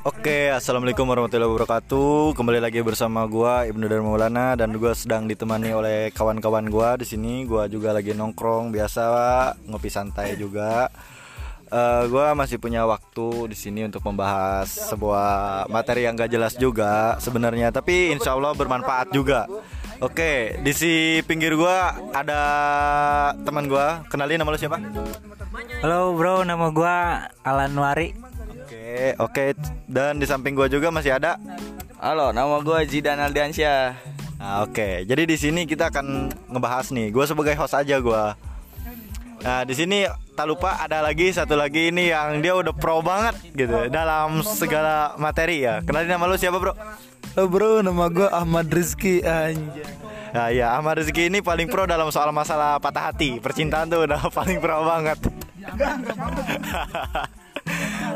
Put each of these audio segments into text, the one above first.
Oke, assalamualaikum warahmatullahi wabarakatuh. Kembali lagi bersama gua Ibnu Dar Maulana dan gua sedang ditemani oleh kawan-kawan gua di sini. Gua juga lagi nongkrong biasa, ngopi santai juga. Uh, gua masih punya waktu di sini untuk membahas sebuah materi yang gak jelas juga sebenarnya, tapi insya Allah bermanfaat juga. Oke, di si pinggir gua ada teman gua. Kenalin nama lu siapa? Halo bro, nama gua Alan Wari. Oke, oke. Dan di samping gua juga masih ada. Halo, nama gua Zidan Aldiansyah. Nah, oke. Jadi di sini kita akan ngebahas nih. Gua sebagai host aja gua. Nah, di sini tak lupa ada lagi satu lagi ini yang dia udah pro banget gitu dalam segala materi ya. Kenalin nama lu siapa, Bro? Halo bro, nama gue Ahmad Rizky Anjay. Nah, ya Ahmad Rizky ini paling pro dalam soal masalah patah hati Percintaan tuh udah paling pro banget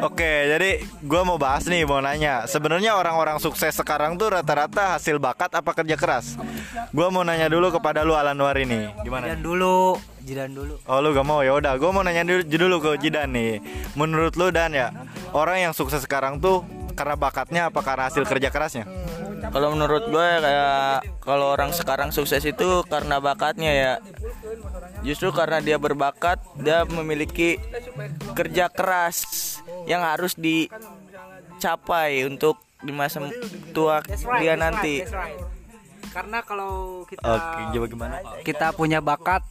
Oke, jadi gue mau bahas nih, mau nanya. Sebenarnya orang-orang sukses sekarang tuh rata-rata hasil bakat apa kerja keras? Gue mau nanya dulu kepada lu Alan War ini. Gimana? Jidan dulu, Jidan dulu. Oh lu gak mau ya udah. Gue mau nanya dulu, dulu ke Jidan nih. Menurut lu dan ya, orang yang sukses sekarang tuh karena bakatnya apa karena hasil kerja kerasnya? Kalau menurut gue kayak kalau orang sekarang sukses itu karena bakatnya ya justru karena dia berbakat dia memiliki kerja keras yang harus dicapai untuk di masa tua dia nanti karena kalau kita Oke, gimana? kita punya bakat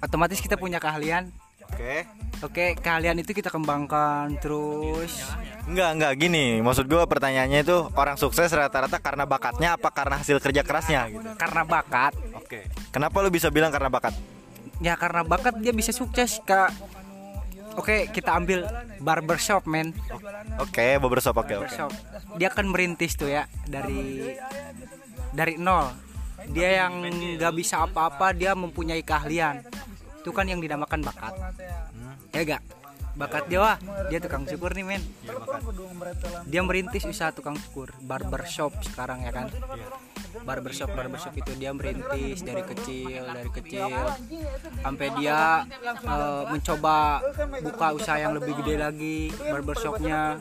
otomatis kita punya keahlian Oke. Oke, keahlian itu kita kembangkan terus. Enggak, enggak gini. Maksud gue pertanyaannya itu orang sukses rata-rata karena bakatnya apa karena hasil kerja kerasnya gitu. Karena bakat. Oke. Kenapa lu bisa bilang karena bakat? ya karena bakat dia bisa sukses kak Oke, kita ambil barbershop, men. Oke, okay, barbershop, oke, okay, oke. Okay. Dia akan merintis tuh ya dari dari nol. Dia yang nggak bisa apa-apa, dia mempunyai keahlian. Itu kan yang dinamakan bakat. Hmm. Ya gak? Bakat dia wah, dia tukang cukur nih, men. Dia merintis usaha tukang cukur, barbershop sekarang ya kan. Barbershop barbershop itu dia merintis dari kecil dari kecil. Sampai dia uh, mencoba buka usaha yang lebih gede lagi barbershopnya.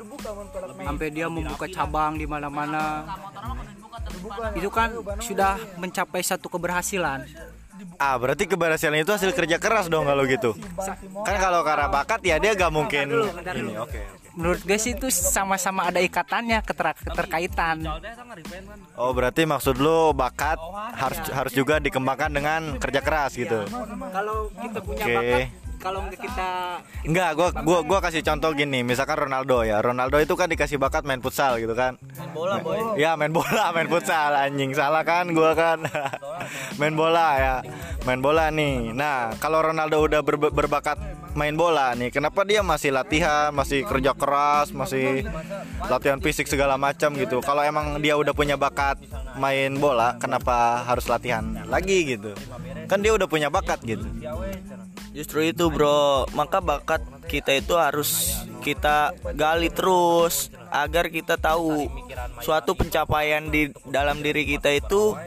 Sampai dia membuka cabang di mana-mana. Itu kan sudah mencapai satu keberhasilan Ah berarti keberhasilan itu hasil kerja keras dong kalau gitu. Kan kalau karena bakat ya dia gak mungkin ini oke okay menurut gue sih itu sama-sama ada ikatannya keter keterkaitan. Oh berarti maksud lo bakat harus harus juga dikembangkan dengan kerja keras gitu? Kalau kita punya bakat kalau kita enggak gua gua gua kasih contoh gini misalkan Ronaldo ya. Ronaldo itu kan dikasih bakat main futsal gitu kan. Main bola boy. ya main bola main futsal anjing. Salah kan gua kan? Main bola ya. Main bola nih. Nah kalau Ronaldo udah ber berbakat main bola nih kenapa dia masih latihan masih kerja keras masih latihan fisik segala macam gitu? Kalau emang dia udah punya bakat main bola kenapa harus latihan lagi gitu? Kan dia udah punya bakat gitu justru itu bro maka bakat kita itu harus kita gali terus agar kita tahu suatu pencapaian di dalam diri kita itu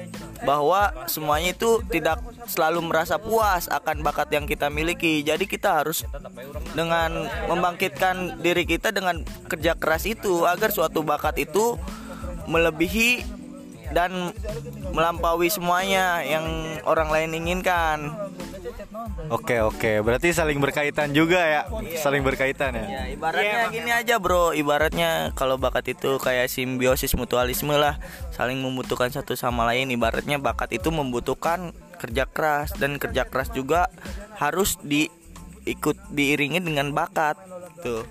bahwa semuanya itu tidak selalu merasa puas akan bakat yang kita miliki. Jadi kita harus dengan membangkitkan diri kita dengan kerja keras itu agar suatu bakat itu melebihi dan melampaui semuanya yang orang lain inginkan. Oke oke, berarti saling berkaitan juga ya, saling berkaitan ya. ya ibaratnya gini aja bro, ibaratnya kalau bakat itu kayak simbiosis mutualisme lah, saling membutuhkan satu sama lain. Ibaratnya bakat itu membutuhkan kerja keras. Dan kerja keras juga harus diikut diiringi dengan bakat. Tuh.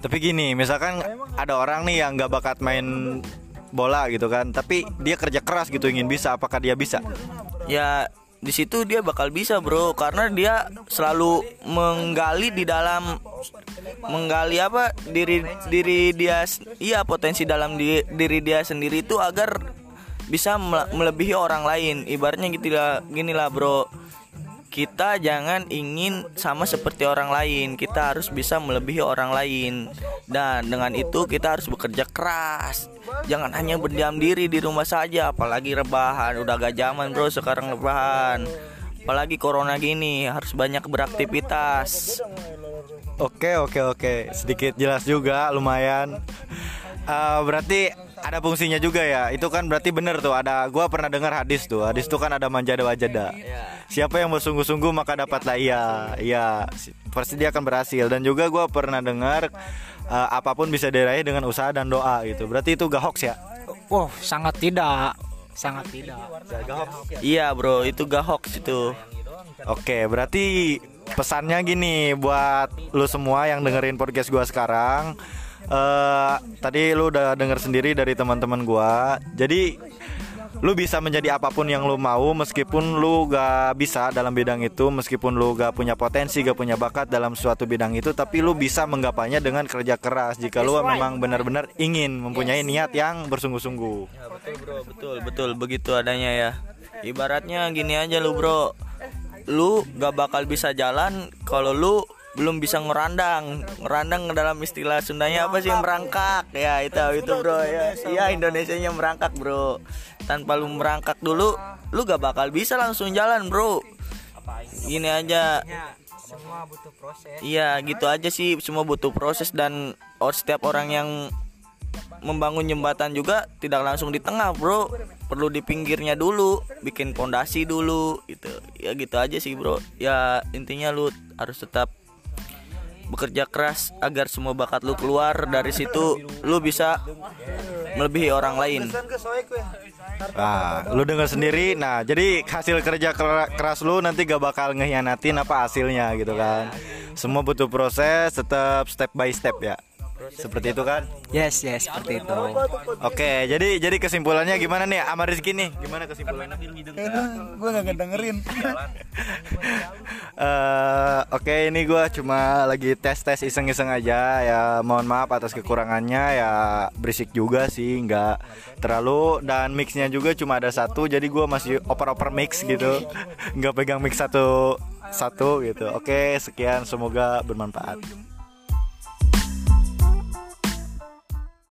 Tapi gini, misalkan ada orang nih yang nggak bakat main bola gitu kan, tapi dia kerja keras gitu ingin bisa, apakah dia bisa? Ya di situ dia bakal bisa bro. Karena dia selalu menggali di dalam menggali apa diri diri dia iya potensi dalam diri, diri dia sendiri itu agar bisa melebihi orang lain. Ibaratnya gitu lah gini lah bro kita jangan ingin sama seperti orang lain. Kita harus bisa melebihi orang lain. Dan dengan itu kita harus bekerja keras. Jangan hanya berdiam diri di rumah saja. Apalagi rebahan. Udah gak zaman bro sekarang rebahan. Apalagi corona gini harus banyak beraktivitas. Oke oke oke. Sedikit jelas juga lumayan. Eh, berarti ada fungsinya juga ya. Itu kan berarti bener tuh. Ada gua pernah dengar hadis tuh. Hadis tuh kan ada manjada wajada. Siapa yang bersungguh-sungguh maka dapatlah iya. Iya, pasti dia akan berhasil. Dan juga gua pernah dengar eh, apa pun bisa diraih dengan usaha dan doa gitu. Berarti itu gak hoax ya? Oh, sangat tidak. Sangat tidak. Iya bro, itu gak hoax itu. Oke, berarti pesannya gini buat lu semua yang dengerin podcast gua sekarang. eh tadi lu udah denger sendiri dari teman-teman gua. Jadi lu bisa menjadi apa pun yang lu mau meskipun lu gak bisa dalam bidang itu, meskipun lu gak punya potensi, gak punya bakat dalam suatu bidang itu, tapi lu bisa menggapainya dengan kerja keras. Jika lu memang benar-benar ingin mempunyai niat yang bersungguh-sungguh. Ya, betul bro, betul betul. Begitu adanya ya. Ibaratnya gini aja lu bro, lu gak bakal bisa jalan kalau lu belum bisa ngerandang. Ngerandang dalam istilah Sundanya apa sih? Merangkak. Ya itu itu bro ya iya Indonesia nya merangkak bro tanpa lu merangkak dulu lu gak bakal bisa langsung jalan bro. Gini aja. Iya gitu aja sih. Semua butuh proses dan or setiap orang yang membangun jembatan juga tidak langsung di tengah bro. Perlu di pinggirnya dulu bikin pondasi dulu gitu. Ya gitu aja sih bro. Ya intinya lu harus tetap bekerja keras agar semua bakat lu keluar dari situ lu bisa melebihi orang lain Nah, lu dengar sendiri. Nah, jadi hasil kerja kera- keras lu nanti gak bakal ngehianatin apa hasilnya gitu kan. Semua butuh proses, tetap step by step ya. Seperti itu kan? Yes, yes, seperti itu. Oke, jadi jadi kesimpulannya gimana nih sama Rizky nih? Gimana kesimpulannya? Gue gak ngedengerin. Eh, Oke, ini gua cuma lagi tes-tes iseng-iseng aja ya. Mohon maaf atas kekurangannya ya. Berisik juga sih, nggak terlalu dan mixnya juga cuma ada satu. Jadi gua masih oper-oper mix gitu, nggak pegang mix satu satu gitu. Oke, sekian. Semoga bermanfaat.